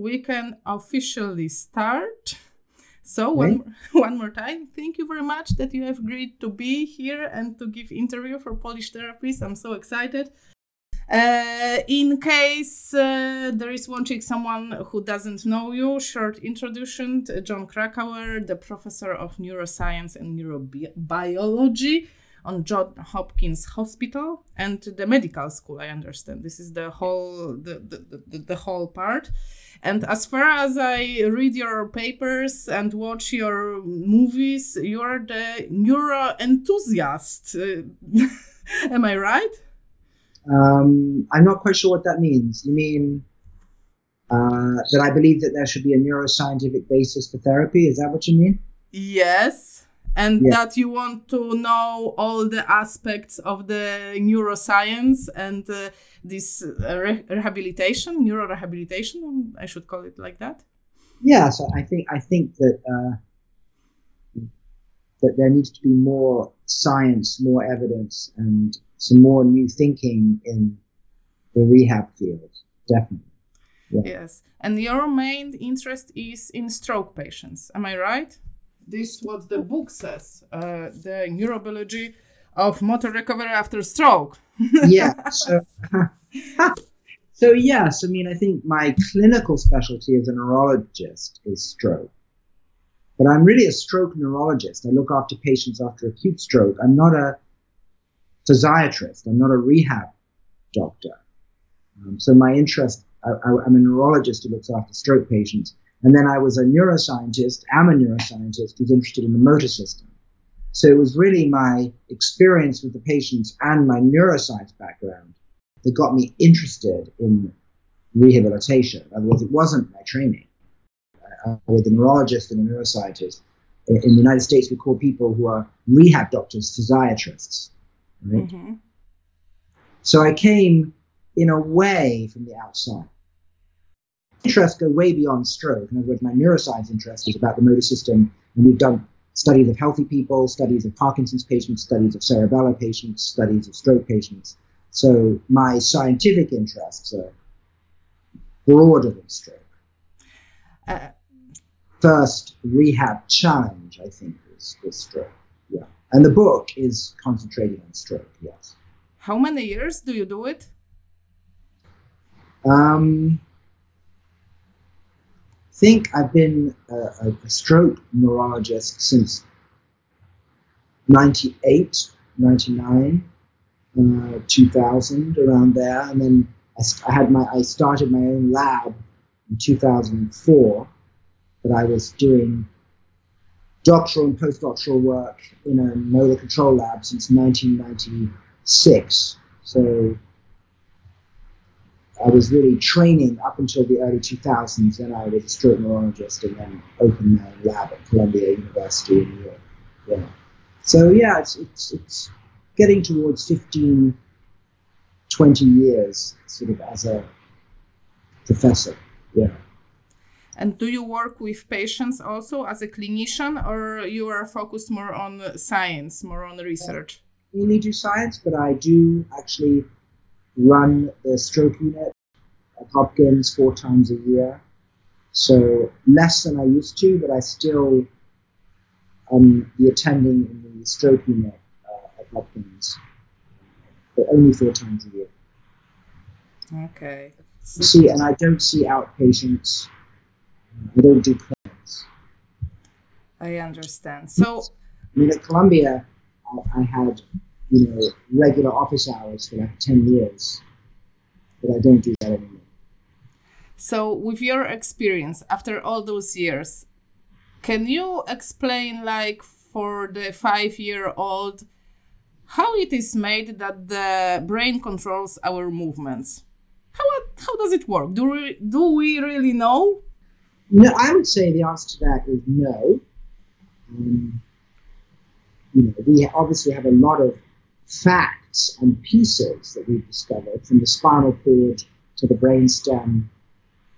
we can officially start. So one, one more time, thank you very much that you have agreed to be here and to give interview for Polish therapists. I'm so excited. Uh, in case uh, there is watching someone who doesn't know you, short introduction: John Krakauer, the professor of neuroscience and neurobiology on John Hopkins Hospital and the medical school. I understand this is the whole the, the, the, the whole part. And as far as I read your papers and watch your movies, you're the neuro enthusiast. Uh, am I right? Um, I'm not quite sure what that means. You mean uh, that I believe that there should be a neuroscientific basis for therapy? Is that what you mean? Yes. And yeah. that you want to know all the aspects of the neuroscience and uh, this uh, re- rehabilitation, neurorehabilitation, I should call it like that. Yeah, so I think I think that uh, that there needs to be more science, more evidence, and some more new thinking in the rehab field, definitely. Yeah. Yes, and your main interest is in stroke patients. Am I right? This is what the book says: uh, the neurobiology of motor recovery after stroke. Yeah. So, so yes, I mean, I think my clinical specialty as a neurologist is stroke. But I'm really a stroke neurologist. I look after patients after acute stroke. I'm not a physiatrist. I'm not a rehab doctor. Um, so my interest, I, am a neurologist who looks after stroke patients. And then I was a neuroscientist, am a neuroscientist who's interested in the motor system. So it was really my experience with the patients and my neuroscience background that got me interested in rehabilitation. Otherwise, it wasn't my training. I was a neurologist and a neuroscientist. In the United States, we call people who are rehab doctors physiatrists. Right? Mm-hmm. So I came in a way from the outside. Interests go way beyond stroke. In other words, my neuroscience interest is about the motor system, and we've done studies of healthy people, studies of Parkinson's patients, studies of cerebellar patients, studies of stroke patients. So my scientific interests are broader than stroke. Uh, First rehab challenge, I think, is, is stroke. Yeah. And the book is concentrating on stroke, yes. How many years do you do it? Um, think I've been a, a stroke neurologist since 98, 99, uh, 2000, around there. And then I, I, had my, I started my own lab in 2004, but I was doing doctoral and postdoctoral work in a motor control lab since 1996. So I was really training up until the early 2000s. Then I was a stroke neurologist and then opened my own lab at Columbia University in New York. Yeah. So yeah, it's, it's, it's getting towards 15, 20 years sort of as a professor. Yeah. And do you work with patients also as a clinician, or you are focused more on science, more on research? I mainly do science, but I do actually run the stroke unit at Hopkins four times a year. So less than I used to, but I still um, be attending in the stroke unit uh, at Hopkins, but only four times a year. Okay. See, and I don't see outpatients. I don't do clinics. I understand. So, I mean, at Columbia, I, I had you know, regular office hours for like 10 years. But I don't do that anymore. So, with your experience after all those years, can you explain, like, for the five year old, how it is made that the brain controls our movements? How, how does it work? Do we, do we really know? No, I would say the answer to that is no. Um, you know, we obviously have a lot of facts and pieces that we've discovered from the spinal cord to the brainstem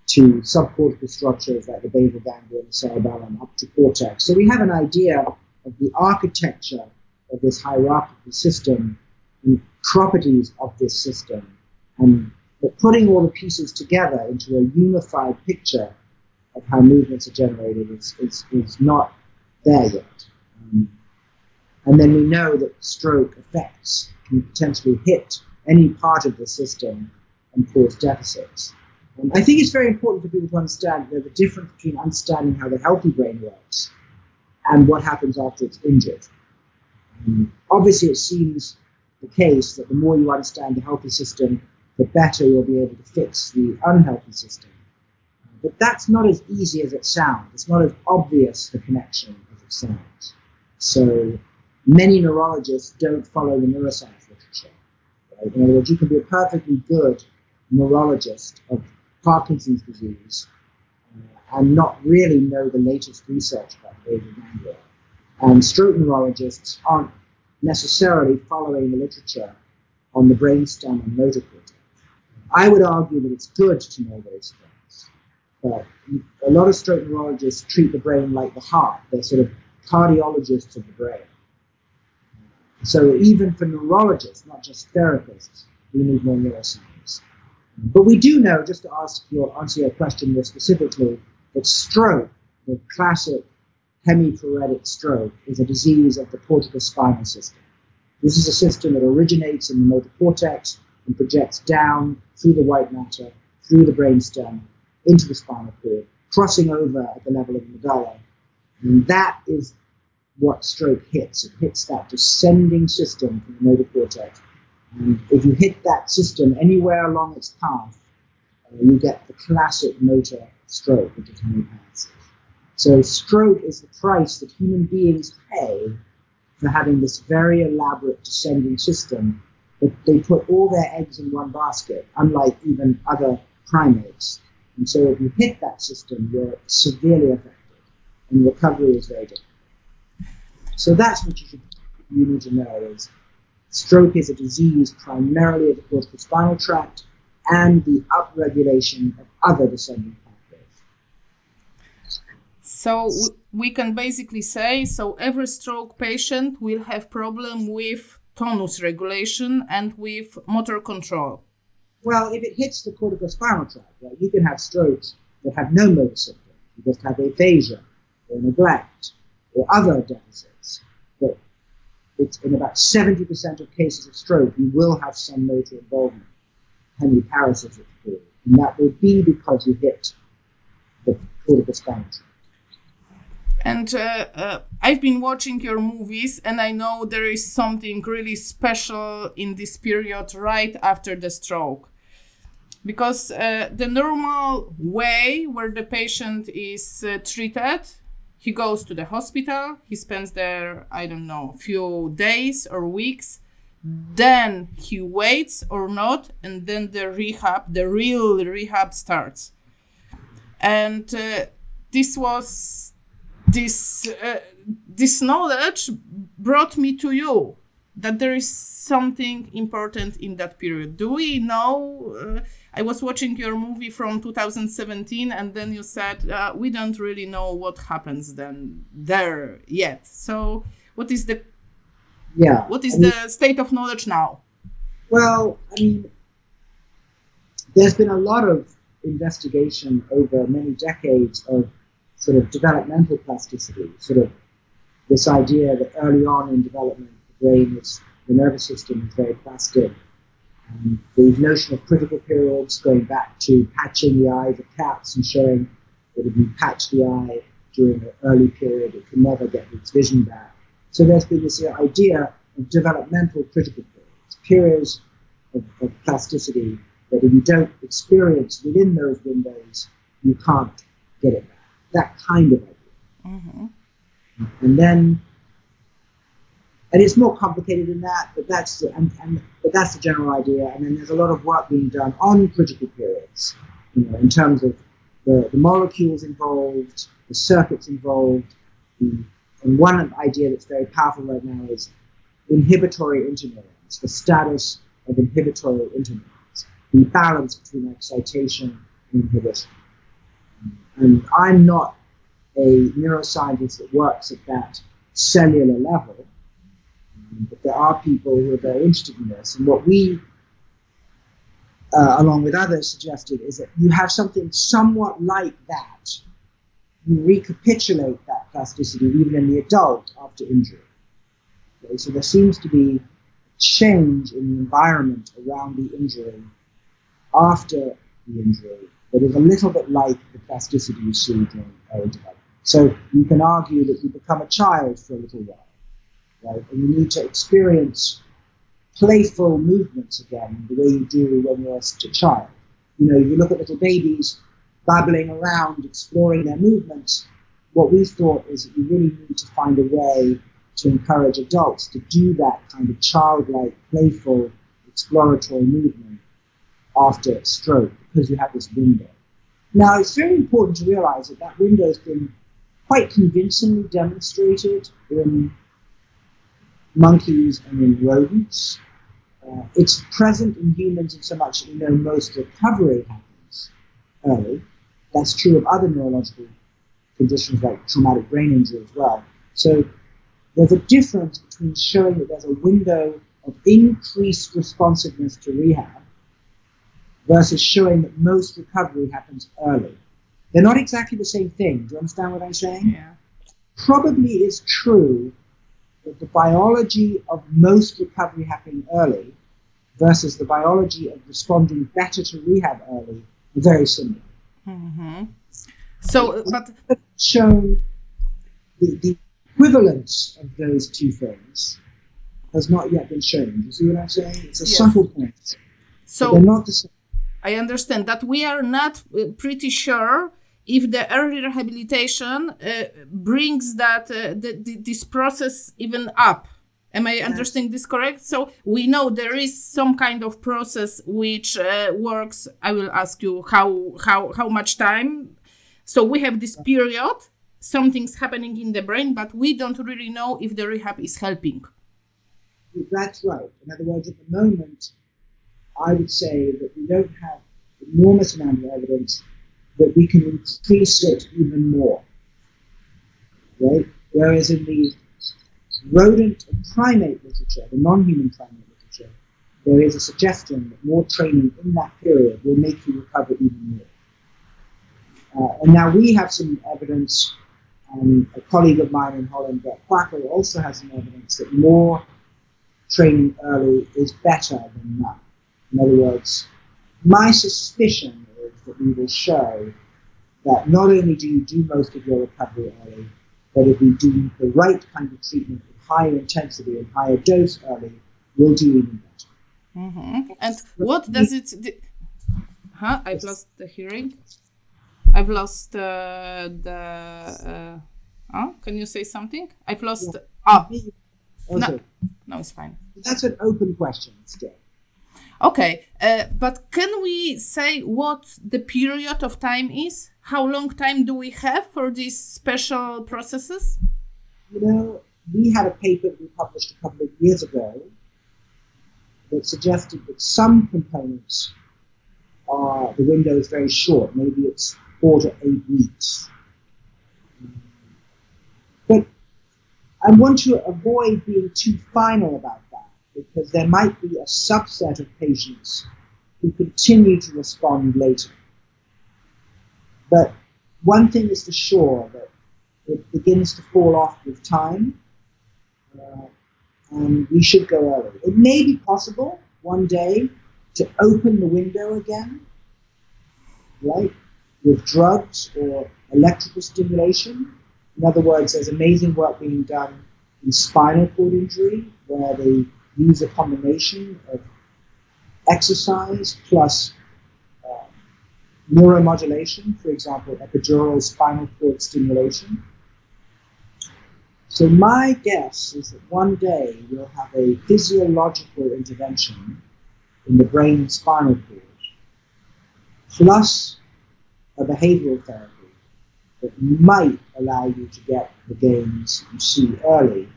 to subcortical structures like the basal ganglia and the cerebellum up to cortex. So we have an idea of the architecture of this hierarchical system and properties of this system and But putting all the pieces together into a unified picture of how movements are generated is, is, is not there yet. And then we know that stroke effects can potentially hit any part of the system and cause deficits. I think it's very important for people to understand the difference between understanding how the healthy brain works and what happens after it's injured. Um, obviously, it seems the case that the more you understand the healthy system, the better you'll be able to fix the unhealthy system. But that's not as easy as it sounds. It's not as obvious the connection as it sounds. So many neurologists don't follow the neuroscience literature. Right? In other words, you can be a perfectly good neurologist of Parkinson's disease uh, and not really know the latest research about basal ganglia. And stroke neurologists aren't necessarily following the literature on the brainstem and motor cortex. I would argue that it's good to know those things. But a lot of stroke neurologists treat the brain like the heart. They're sort of cardiologists of the brain. So even for neurologists, not just therapists, we need more neuroscience. But we do know, just to ask your, answer your question more specifically, that stroke, the classic hemiparetic stroke, is a disease of the corticospinal system. This is a system that originates in the motor cortex and projects down through the white matter, through the brainstem, into the spinal cord, crossing over at the level of the medulla. And that is what stroke hits. It hits that descending system from the motor cortex. And if you hit that system anywhere along its path, uh, you get the classic motor stroke, which is hemiparalysis. So stroke is the price that human beings pay for having this very elaborate descending system but they put all their eggs in one basket, unlike even other primates. And so if you hit that system, you're severely affected, and recovery is very difficult. So that's what you should you need to know is stroke is a disease primarily of the cortical spinal tract and the upregulation of other descending pathways. So we can basically say so every stroke patient will have problem with tonus regulation and with motor control. Well, if it hits the cortical spinal tract, right, you can have strokes that have no motor symptoms. You just have aphasia or neglect or other deficits. But it's in about 70% of cases of stroke, you will have some motor involvement, hemiparesis, and that will be because you hit the corticospinal tract. And uh, uh, I've been watching your movies, and I know there is something really special in this period right after the stroke. Because uh, the normal way where the patient is uh, treated, he goes to the hospital, he spends there, I don't know, a few days or weeks. Then he waits or not, and then the rehab, the real rehab starts. And uh, this was this uh, this knowledge brought me to you that there is something important in that period. Do we know uh, i was watching your movie from 2017 and then you said uh, we don't really know what happens then there yet. So what is the yeah what is I mean, the state of knowledge now? Well i mean there's been a lot of investigation over many decades of sort of developmental plasticity, sort of this idea that early on in development, brain is, the nervous system is very plastic. And the notion of critical periods, going back to patching the eyes of cats and showing that if you patch the eye during an early period, it can never get its vision back. So there's been this idea of developmental critical periods, periods of, of plasticity that if you don't experience within those windows, you can't get it back that kind of idea. Mm-hmm. And then, and it's more complicated than that, but that's the, and, and, but that's the general idea. And then there's a lot of work being done on critical periods, you know, in terms of the, the molecules involved, the circuits involved. The, and one idea that's very powerful right now is inhibitory interneurons, the status of inhibitory interneurons, the balance between excitation and inhibition. And I'm not a neuroscientist that works at that cellular level, but there are people who are very interested in this. And what we uh, along with others, suggested is that you have something somewhat like that. You recapitulate that plasticity even in the adult after injury. Okay, so there seems to be change in the environment around the injury after the injury that is a little bit like the plasticity you see during early development. So you can argue that you become a child for a little while, right? And you need to experience playful movements again, the way you do when you're a child. You know, you look at little babies babbling around, exploring their movements. What we thought is that you really need to find a way to encourage adults to do that kind of childlike, playful, exploratory movement after stroke because you have this window. Now, it's very important to realize that that window has been quite convincingly demonstrated in monkeys and in rodents. Uh, it's present in humans in so much that we know most recovery happens early. That's true of other neurological conditions like traumatic brain injury as well. So there's a difference between showing that there's a window of increased responsiveness to rehab versus showing that most recovery happens early. They're not exactly the same thing. Do you understand what I'm saying? Yeah. Probably is true that the biology of most recovery happening early versus the biology of responding better to rehab early are very similar. Mm-hmm. So, but shown the, the equivalence of those two things has not yet been shown. You see what I'm saying? It's a yes. subtle point. So they're not the same. I understand that we are not uh, pretty sure if the early rehabilitation uh, brings that uh, the, the, this process even up. Am i understanding this correct? So we know there is some kind of process which uh, works. I will ask you how how how much time. So we have this period. Something's happening in the brain but we don't really know if the rehab is helping. That's right. In other words at the moment I would say that we don't have enormous amount of evidence that we can increase it even more. Right? Whereas in the rodent and primate literature, the non-human primate literature, there is a suggestion that more training in that period will make you recover even more. Uh, and now we have some evidence, um, a colleague of mine in Holland, Gert Kwakkel, also has some evidence that more training early is better than none. In other words, my suspicion that we will show that not only do you do most of your recovery early, but if we do the right kind of treatment with higher intensity and higher dose early, we'll do even better. Mm-hmm. And what does it? Do? Huh? I've lost the hearing. I've lost uh, the. Uh, oh, can you say something? I've lost. Yeah. Oh, no, no, it's fine. That's an open question still. Okay, uh, but can we say what the period of time is? How long time do we have for these special processes? You know, we had a paper we published a couple of years ago that suggested that some components are the window is very short. Maybe it's four to eight weeks. But I want to avoid being too final about because there might be a subset of patients who continue to respond later. But one thing is for sure that it begins to fall off with time, uh, and we should go early. It may be possible one day to open the window again, right, with drugs or electrical stimulation. In other words, there's amazing work being done in spinal cord injury where the use a combination of exercise plus uh, neuromodulation, for example, epidural spinal cord stimulation. So my guess is that one day we'll have a physiological intervention in the brain and spinal cord, plus a behavioral therapy that might allow you to get the gains you see early,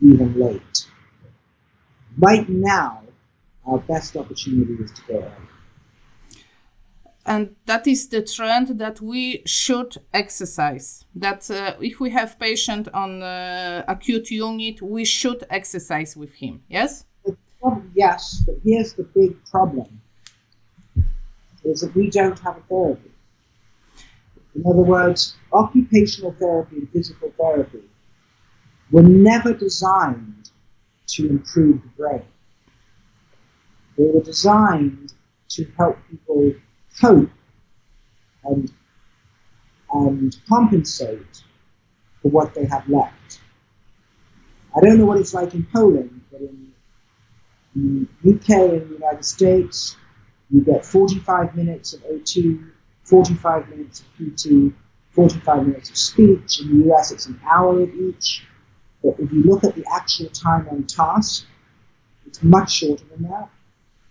even late right now, our best opportunity is to go early. And that is the trend that we should exercise. That uh, if we have patient on uh, acute unit, we should exercise with him. Yes. Yes, but here's the big problem. is that we don't have a therapy. In other words, occupational therapy and physical therapy were never designed to improve the brain. They were designed to help people cope and, and compensate for what they have left. I don't know what it's like in Poland, but in the UK and the United States, you get 45 minutes of OT, 45 minutes of PT, 45 minutes of speech. In the US, it's an hour of each. But if you look at the actual time on task, it's much shorter than that.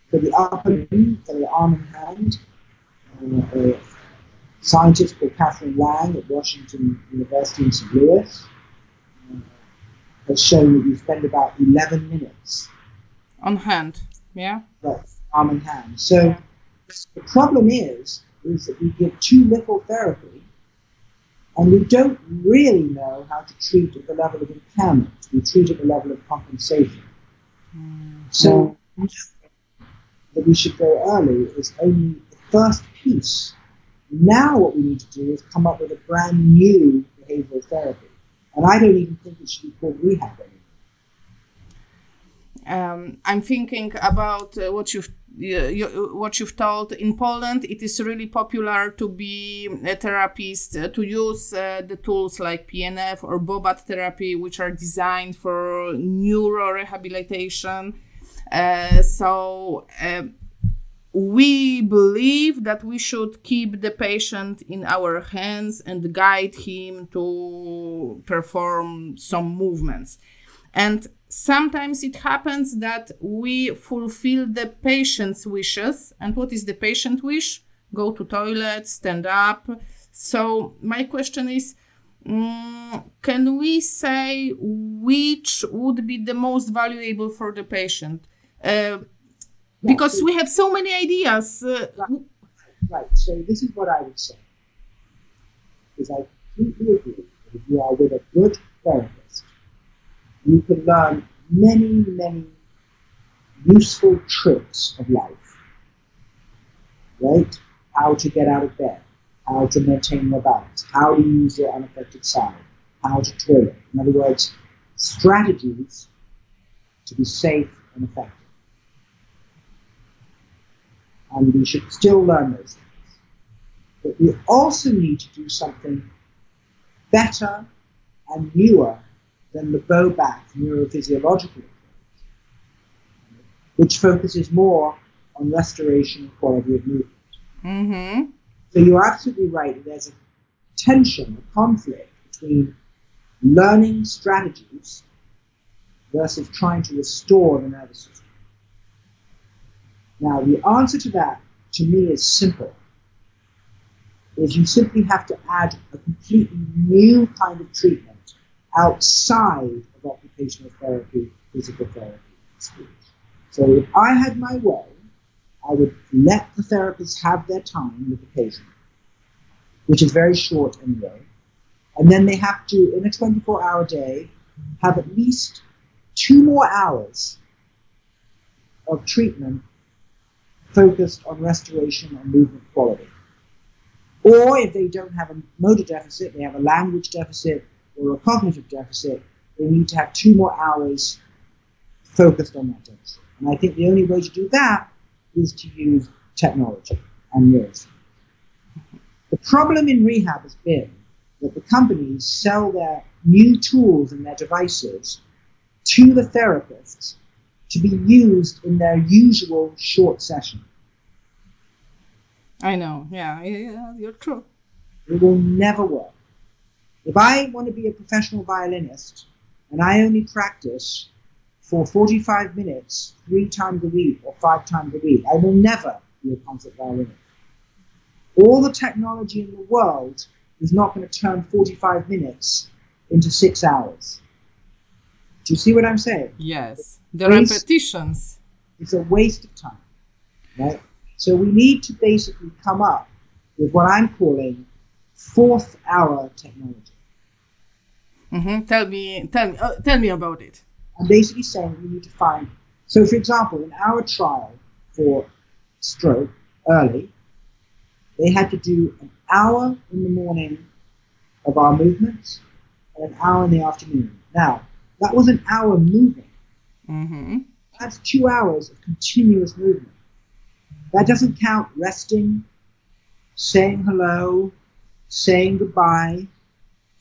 For the upper limb, for the arm and hand, uh, a scientist called Catherine Lang at Washington University in St. Louis uh, has shown that you spend about 11 minutes on hand. Yeah. Right, arm and hand. So yeah. the problem is, is that we give too little therapy, and we don't really know how to treat at the level of impairment. We treat at the level of compensation. Mm-hmm. So that we should go early is only the first piece. Now what we need to do is come up with a brand new behavioral therapy. And I don't even think it should be called rehab anymore. Um, I'm thinking about uh, what you've you, what you've told in Poland. It is really popular to be a therapist uh, to use uh, the tools like PNF or Bobath therapy, which are designed for neuro rehabilitation. Uh, so um, we believe that we should keep the patient in our hands and guide him to perform some movements. And sometimes it happens that we fulfill the patient's wishes. And what is the patient wish? Go to toilet, stand up. So my question is, um, can we say which would be the most valuable for the patient? Uh, because we have so many ideas. Uh, right. right. So this is what I would say. Is I completely agree if you are with a good therapist, you can learn many, many useful tricks of life. Right? How to get out of bed, how to maintain your balance, how to use your unaffected side, how to toilet. In other words, strategies to be safe and effective and we should still learn those things. But we also need to do something better and newer than the Bobath neurophysiological approach, which focuses more on restoration of quality of movement. Mm-hmm. So you're absolutely right. There's a tension, a conflict between learning strategies versus trying to restore the nervous system. Now, the answer to that, to me, is simple. Is you simply have to add a completely new kind of treatment outside of occupational therapy, physical therapy, speech. So if I had my way, I would let the therapists have their time with the patient, which is very short anyway, and then they have to, in a 24 hour day, have at least two more hours of treatment focused on restoration and movement quality. Or if they don't have a motor deficit, they have a language deficit or a cognitive deficit, they need to have two more hours focused on that deficit. And I think the only way to do that is to use technology and neuroscience. The problem in rehab has been that the companies sell their new tools and their devices to the therapists to be used in their usual short session. I know, yeah, yeah, you're true. It will never work. If I want to be a professional violinist and I only practice for 45 minutes three times a week or five times a week, I will never be a concert violinist. All the technology in the world is not going to turn 45 minutes into six hours. Do you see what I'm saying? Yes. The waste, repetitions. It's a waste of time. Right? So we need to basically come up with what I'm calling fourth hour technology. Mm-hmm. Tell me, tell me, uh, tell me about it. I'm basically saying we need to find. So, for example, in our trial for stroke early, they had to do an hour in the morning of our movements and an hour in the afternoon. Now, that was an hour moving. Mm-hmm. That's two hours of continuous movement. That doesn't count resting, saying hello, saying goodbye,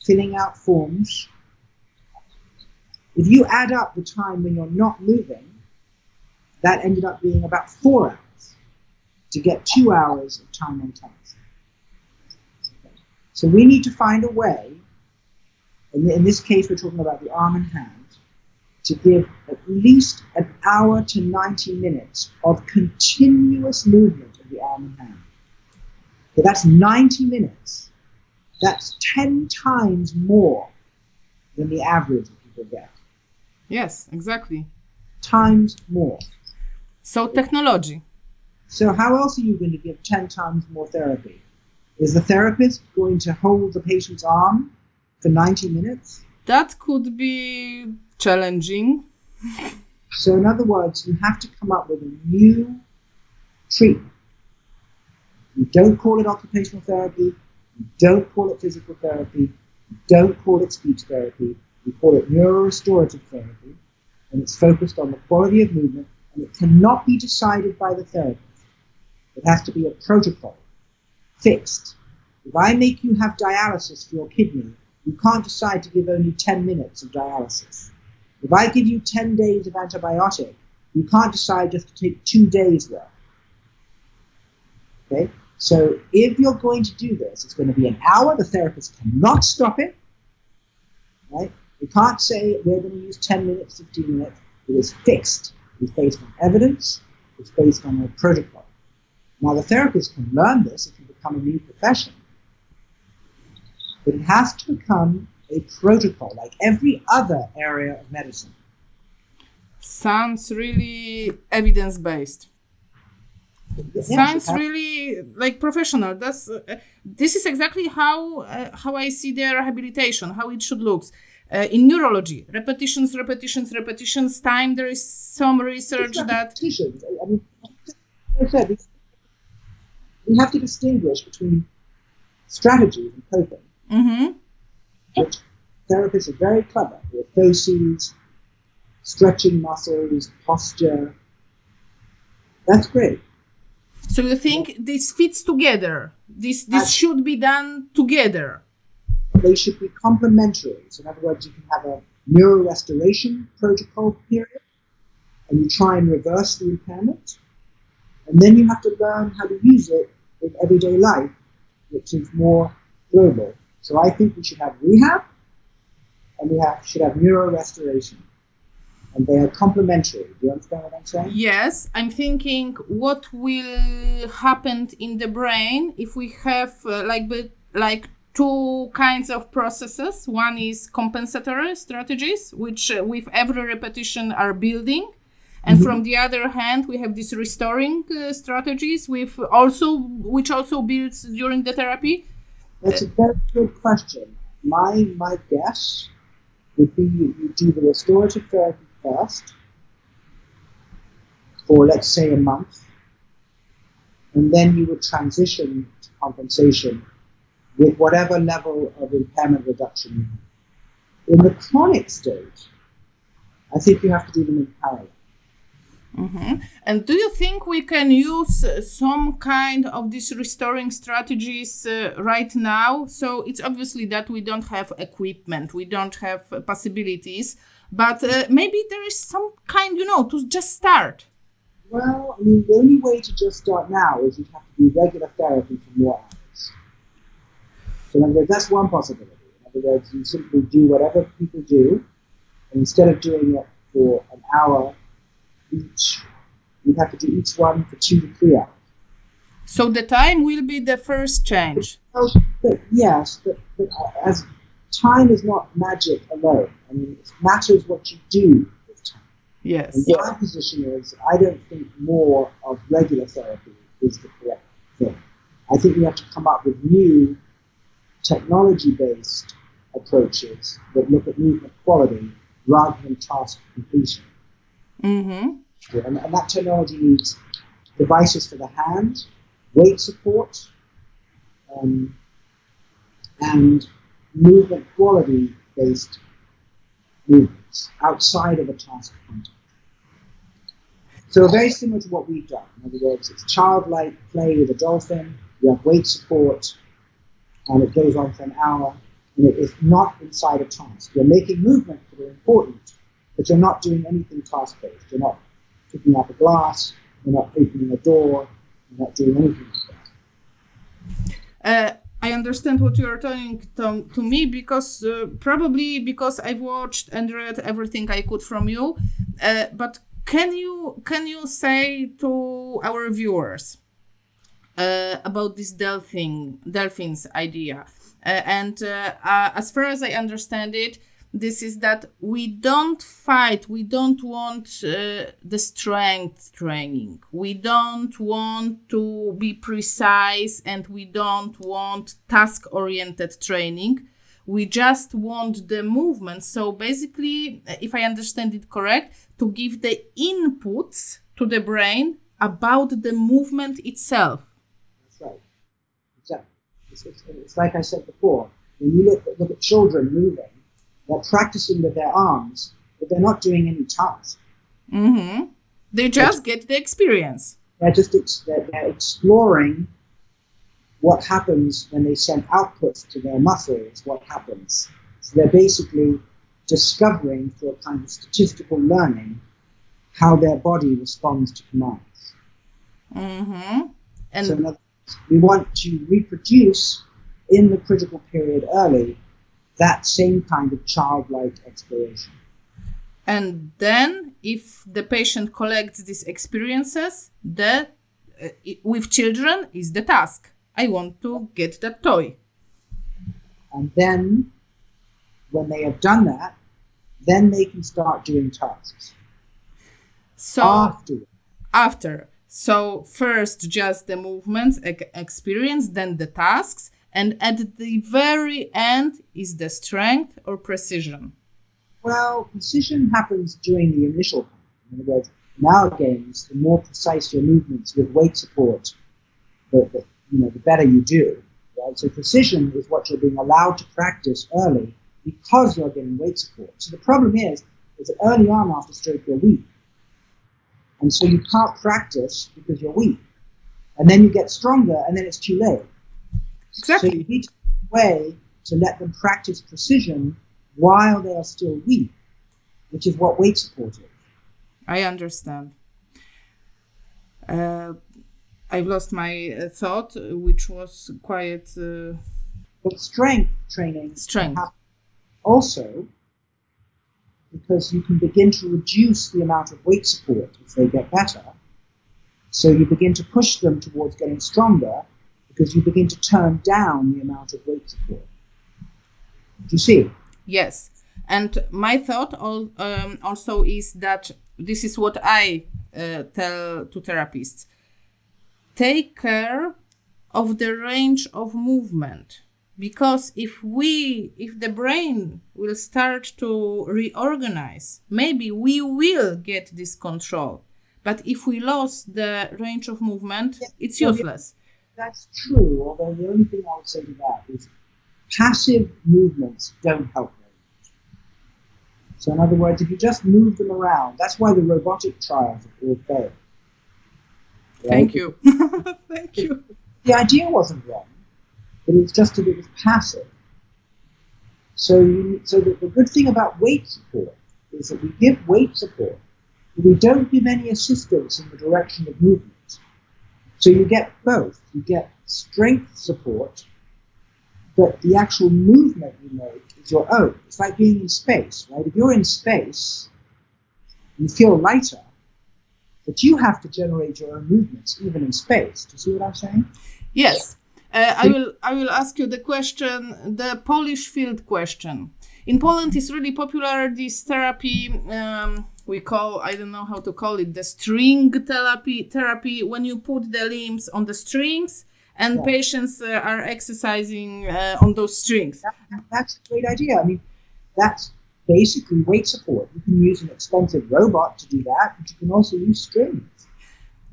filling out forms. If you add up the time when you're not moving, that ended up being about four hours to get two hours of time on task. So we need to find a way, in this case we're talking about the arm and hand, to give at least an hour to 90 minutes of continuous movement of the arm and hand. So that's 90 minutes. That's 10 times more than the average that people get. Yes, exactly. Times more. So technology. So how else are you going to give 10 times more therapy? Is the therapist going to hold the patient's arm for 90 minutes? That could be challenging. So, in other words, you have to come up with a new treatment. You don't call it occupational therapy, don't call it physical therapy, don't call it speech therapy, We call it neurorestorative therapy, and it's focused on the quality of movement, and it cannot be decided by the therapist. It has to be a protocol, fixed. If I make you have dialysis for your kidney, you can't decide to give only 10 minutes of dialysis. If I give you 10 days of antibiotic, you can't decide just to take two days worth. Okay? So if you're going to do this, it's going to be an hour. The therapist cannot stop it. Right? You can't say we're going to use 10 minutes, 15 minutes. It is fixed. It's based on evidence. It's based on a protocol. Now the therapist can learn this if you become a new profession. But it has to become a protocol like every other area of medicine. Sounds really evidence based. Sounds really like professional. That's uh, this is exactly how uh, how I see their rehabilitation, how it should look. Uh, in neurology, repetitions, repetitions, repetitions. Time there is some research that repetitions. I mean, like I said, we- have to distinguish between strategies and coping. Mhm. which therapists are very clever with faces, stretching muscles, posture. That's great. So you think this fits together? This this should be done together. They should be complementary. So, in other words, you can have a neuro restoration protocol period, and you try and reverse the impairment, and then you have to learn how to use it in everyday life, which is more global. So, I think we should have rehab, and we have, should have neuro restoration, and they are complementary. Do you understand what I'm saying? Yes, I'm thinking what will happen in the brain if we have uh, like but like two kinds of processes. One is compensatory strategies, which uh, with every repetition are building, and from the other hand, we have these restoring uh, strategies with also which also builds during the therapy. That's a very good question. My my guess would be you do the restorative therapy first for let's say a month, and then you would transition to compensation with whatever level of impairment reduction you have. In the chronic stage, I think you have to do them in parallel. Mhm. And do you think we can use uh, some kind of these restoring strategies uh, right now? So it's obviously that we don't have equipment, we don't have uh, possibilities, but uh, maybe there is some kind, you know, to just start. Well, I mean, the only way to just start now is you have to do regular therapy for more hours. So, in other words, that's one possibility. In other words, you simply do whatever people do, and instead of doing it for an hour each, you have to do each one for two to three hours. So the time will be the first change. But yes, but, but as time is not magic alone. I mean, it matters what you do with time. Yes. And my position is, I don't think more of regular therapy is the correct thing. I think we have to come up with new technology-based approaches that look at movement quality rather than task completion. Mm-hmm. And, and that technology needs devices for the hand, weight support, um, and movement quality based movements outside of a task context. So very similar to what we've done. In other words, it's childlike play with a dolphin. You have weight support, and it goes on for an hour, and it is not inside a task. You're making movements that are important, but you're not doing anything task-based. You're not picking up a glass. You're not opening a door. You're not doing anything like that. Uh, I understand what you are telling to, to me because uh, probably because I've watched and read everything I could from you. Uh, but can you can you say to our viewers uh, about this delphin delphins idea? Uh, and uh, uh, as far as I understand it, this is that we don't fight we don't want uh, the strength training. We don't want to be precise and we don't want task oriented training. We just want the movement. So basically if i understand it correct to give the inputs to the brain about the movement itself. That's right. Exactly. It's, it's, it's like i said before when you look, look at children moving they're practicing with their arms, but they're not doing any task. Mm-hmm. They just they're, get the experience. They're just they're, they're exploring what happens when they send outputs to their muscles. What happens? So they're basically discovering through a kind of statistical learning how their body responds to commands. Mm-hmm. And so words, we want to reproduce in the critical period early that same kind of childlike exploration. And then, if the patient collects these experiences, the uh, with children is the task. I want to get that toy. And then, when they have done that, then they can start doing tasks. So after, after. So first, just the movements experience, then the tasks, and at the very end is the strength or precision? Well, precision happens during the initial part. In other words, in our games, the more precise your movements with weight support, the, the, you know, the better you do. Right? So precision is what you're being allowed to practice early because you're getting weight support. So the problem is, is that early on after stroke you're weak. And so you can't practice because you're weak. And then you get stronger and then it's too late. Exactly. So you need a way to let them practice precision while they are still weak, which is what weight support is. I understand. Uh, I've lost my uh, thought, which was quite. Uh... But strength training. Strength. Also, because you can begin to reduce the amount of weight support if they get better. So you begin to push them towards getting stronger because you begin to turn down the amount of weight support. Do you see? Yes. And my thought all, um, also is that this is what I uh, tell to therapists take care of the range of movement because if we if the brain will start to reorganize maybe we will get this control but if we lose the range of movement it's useless that's true, although the only thing I would say to that is passive movements don't help very much. So, in other words, if you just move them around, that's why the robotic trials have all failed. Right? Thank you. Thank you. The idea wasn't wrong, but it's just that it was passive. So, you, so the, the good thing about weight support is that we give weight support, but we don't give any assistance in the direction of movement. So you get both. You get strength support, but the actual movement you make is your own. It's like being in space, right? If you're in space, you feel lighter, but you have to generate your own movements even in space. Do you see what I'm saying? Yes. Uh, I will. I will ask you the question, the Polish field question. In Poland, is really popular this therapy. Um, we call I don't know how to call it the string therapy therapy when you put the limbs on the strings and yeah. patients uh, are exercising uh, on those strings. That, that's a great idea. I mean, that's basically weight support. You can use an expensive robot to do that, but you can also use strings.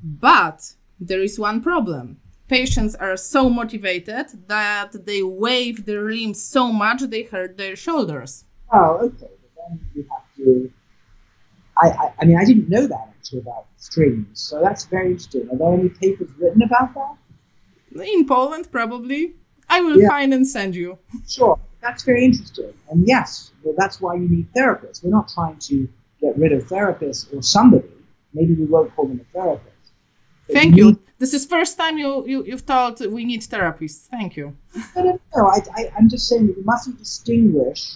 But there is one problem. patients are so motivated that they wave their limbs so much they hurt their shoulders. Oh, okay. But then you have to. I, I, I mean, I didn't know that actually about strings, so that's very interesting. Are there any papers written about that? In Poland, probably. I will yeah. find and send you. Sure, that's very interesting. And yes, well, that's why you need therapists. We're not trying to get rid of therapists or somebody. Maybe we won't call them a therapist. Thank you. Need... This is first time you, you you've told we need therapists. Thank you. No, no, I, I, I'm just saying that you mustn't distinguish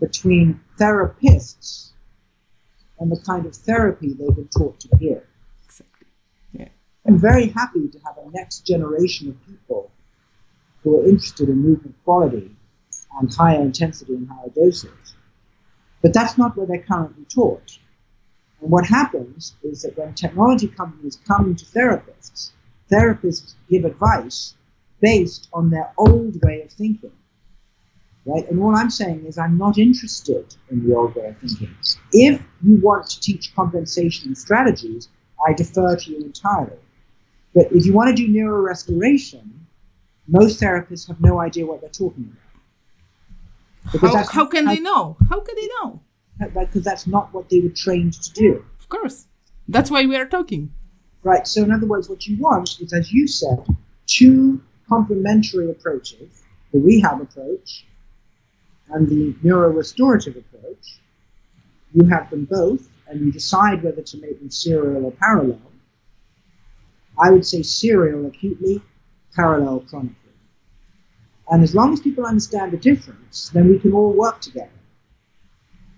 between therapists and the kind of therapy they've been taught to give. Exactly. Yeah. I'm very happy to have a next generation of people who are interested in movement quality and higher intensity and higher doses. But that's not what they're currently taught. And what happens is that when technology companies come to therapists, therapists give advice based on their old way of thinking. Right? And all I'm saying is I'm not interested in the old way of thinking. If you want to teach compensation strategies, I defer to you entirely. But if you want to do neurorestoration, most therapists have no idea what they're talking about. Because how, how can how, they know? How can they know? Because that's not what they were trained to do. Of course. That's why we are talking. Right. So, in other words, what you want is, as you said, two complementary approaches the rehab approach and the neurorestorative approach. You have them both, and you decide whether to make them serial or parallel. I would say serial acutely, parallel chronically. And as long as people understand the difference, then we can all work together.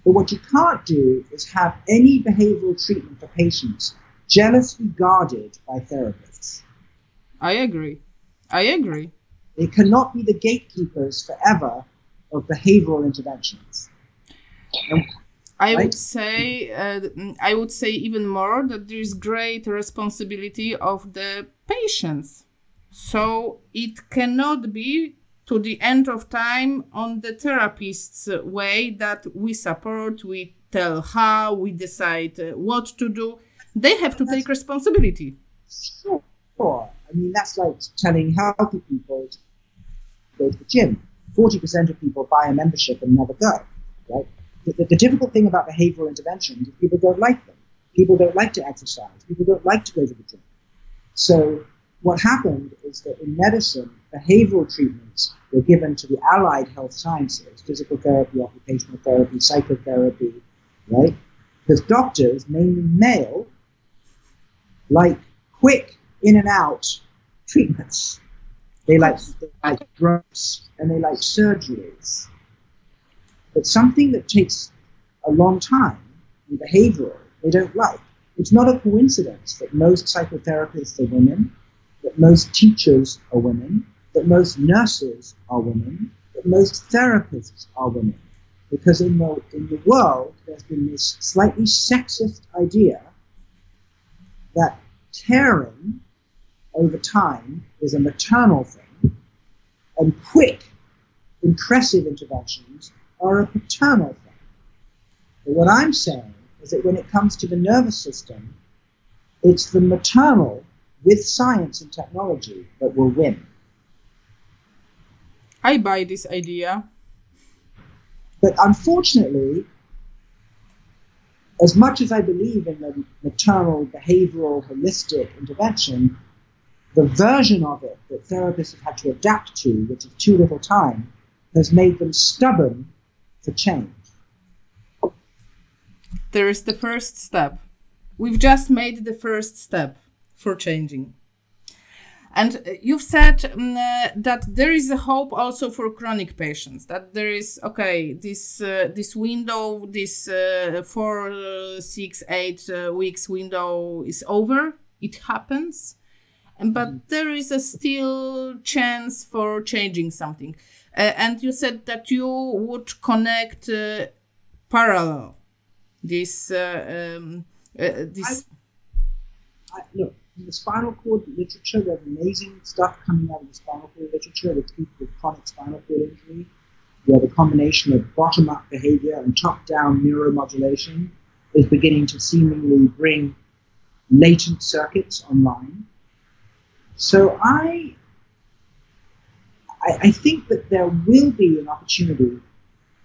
But what you can't do is have any behavioral treatment for patients jealously guarded by therapists. I agree. I agree. They cannot be the gatekeepers forever of behavioral interventions. And, I right? would say uh, I would say even more that there is great responsibility of the patients. So it cannot be to the end of time on the therapist's way that we support, we tell how, we decide uh, what to do. They have to take responsibility. Sure. I mean, that's like telling healthy people to go to the gym. 40% of people buy a membership and never go, right? The, the, difficult thing about behavioral interventions is people don't like them. People don't like to exercise. People don't like to go to the gym. So what happened is that in medicine, behavioral treatments were given to the allied health sciences, physical therapy, occupational therapy, psychotherapy, right? Because doctors, mainly male, like quick in and out treatments. They like, they like drugs and they like surgeries. But something that takes a long time, and behavioral, they don't like. It's not a coincidence that most psychotherapists are women that most teachers are women, that most nurses are women, that most therapists are women. Because in the, in the world, there's been this slightly sexist idea that caring over time is a maternal thing, and quick, impressive interventions are a paternal thing. But what I'm saying is that when it comes to the nervous system, it's the maternal with science and technology that will win. I buy this idea. But unfortunately, as much as I believe in the maternal, behavioral, holistic intervention, the version of it that therapists have had to adapt to, which is too little time, has made them stubborn for change. There is the first step. We've just made the first step for changing. And uh, you've said um, uh, that there is a hope also for chronic patients. That there is okay, this uh, this window, this uh, four, uh, six, eight uh, weeks window is over. It happens, and but mm. there is a still chance for changing something. Uh, and you said that you would connect uh, parallel this uh, um, this. I, I, look, in the spinal cord literature, there's amazing stuff coming out of the spinal cord literature with people with chronic spinal cord injury, where the combination of bottom up behavior and top down neuromodulation is beginning to seemingly bring latent circuits online. So I, I, I think that there will be an opportunity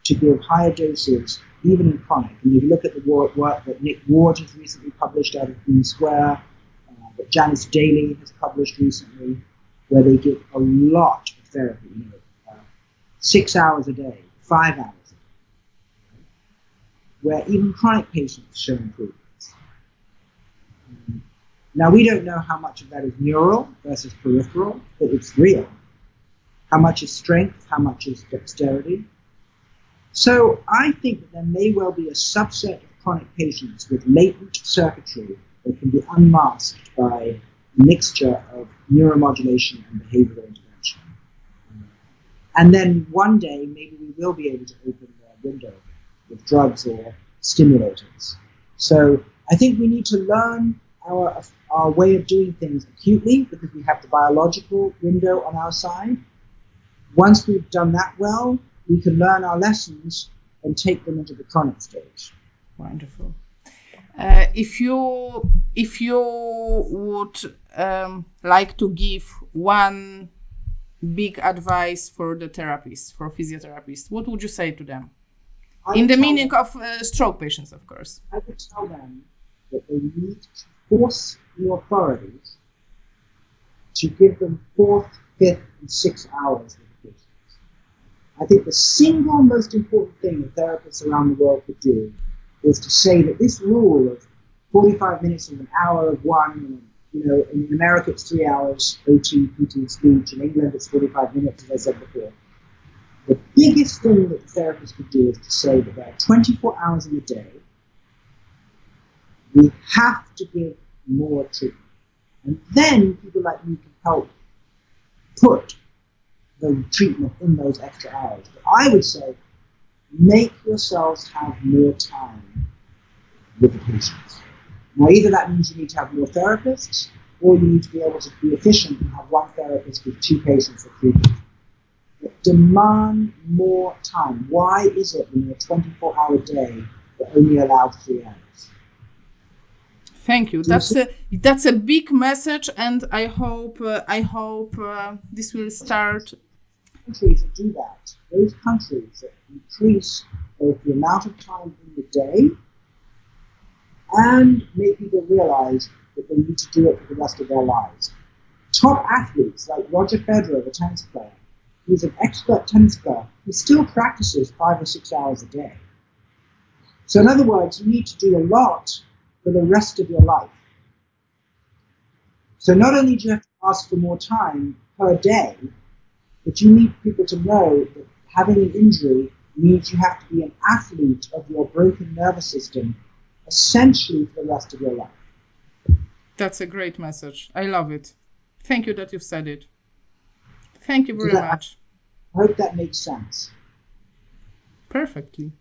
to give higher doses even in chronic. And if you look at the work, work that Nick Ward has recently published out of Queen Square, uh, that Janis Daly has published recently, where they give a lot of therapy, you know, uh, six hours a day, five hours a day, where even chronic patients show improvements. Um, now, we don't know how much of that is neural versus peripheral, but it's real. How much is strength? How much is dexterity? So I think that there may well be a subset of chronic patients with latent circuitry that can be unmasked by a mixture of neuromodulation and behavioral intervention. And then one day, maybe we will be able to open the window with drugs or stimulators. So I think we need to learn our, our way of doing things acutely because we have the biological window on our side. Once we've done that well, we can learn our lessons and take them into the chronic stage. Wonderful. Uh, if you if you would um, like to give one big advice for the therapists, for physiotherapists, what would you say to them? In the meaning them, of uh, stroke patients, of course. I would tell them that they need to force the authorities to give them fourth, fifth, and sixth hours I think the single most important thing that therapists around the world could do is to say that this rule of 45 minutes and an hour of one, and, you know, in America it's three hours, OT, PT, speech. In England it's 45 minutes, as I said before. The biggest thing that the therapist could do is to say that there are 24 hours in a day. We have to give more treatment. And then people like me can help put the treatment in those extra hours. But I would say make yourselves have more time with the patients. Now, either that means you need to have more therapists, or you need to be able to be efficient and have one therapist with two patients or three patients. But demand more time. Why is it in a 24 hour day that only allows three hours? Thank you. That's a that's a big message, and I hope uh, I hope uh, this will start countries that do that, those countries that increase both the amount of time in the day and make people realize that they need to do it for the rest of their lives. Top athletes like Roger Federer, the tennis player, who's an expert tennis player, he still practices five or six hours a day. So, in other words, you need to do a lot for the rest of your life. So, not only do you have to ask for more time per day, but you need people to know that having an injury means you have to be an athlete of your broken nervous system essentially for the rest of your life. That's a great message. I love it. Thank you that you've said it. Thank you very that, much. I hope that makes sense. Perfectly.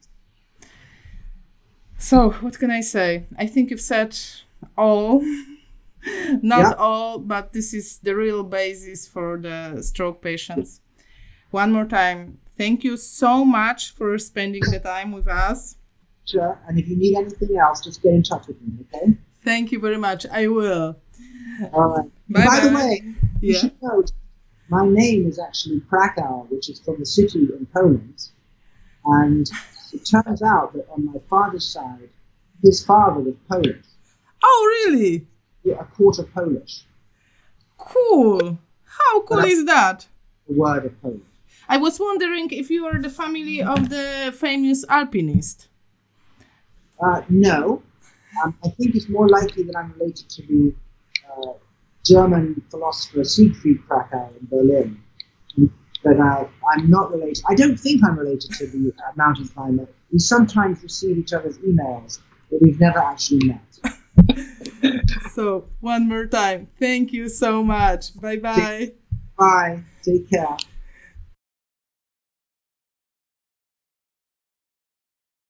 So, what can I say? I think you've said all. Not yeah. all, but this is the real basis for the stroke patients. One more time, thank you so much for spending the time with us. Sure. And if you need anything else, just get in touch with me, okay? Thank you very much. I will. All right. Bye by the way, you should note my name is actually Krakow, which is from the city in Poland. And it turns out that on my father's side, his father was Polish. Oh, really? A quarter Polish. Cool. How cool is that? A word of Polish. I was wondering if you are the family of the famous alpinist. Uh, no. Um, I think it's more likely that I'm related to the uh, German philosopher Siegfried Kracauer in Berlin. But uh, I'm not related. I don't think I'm related to the uh, mountain climber. We sometimes receive each other's emails, but we've never actually met. so one more time. Thank you so much. Bye bye bye. Take care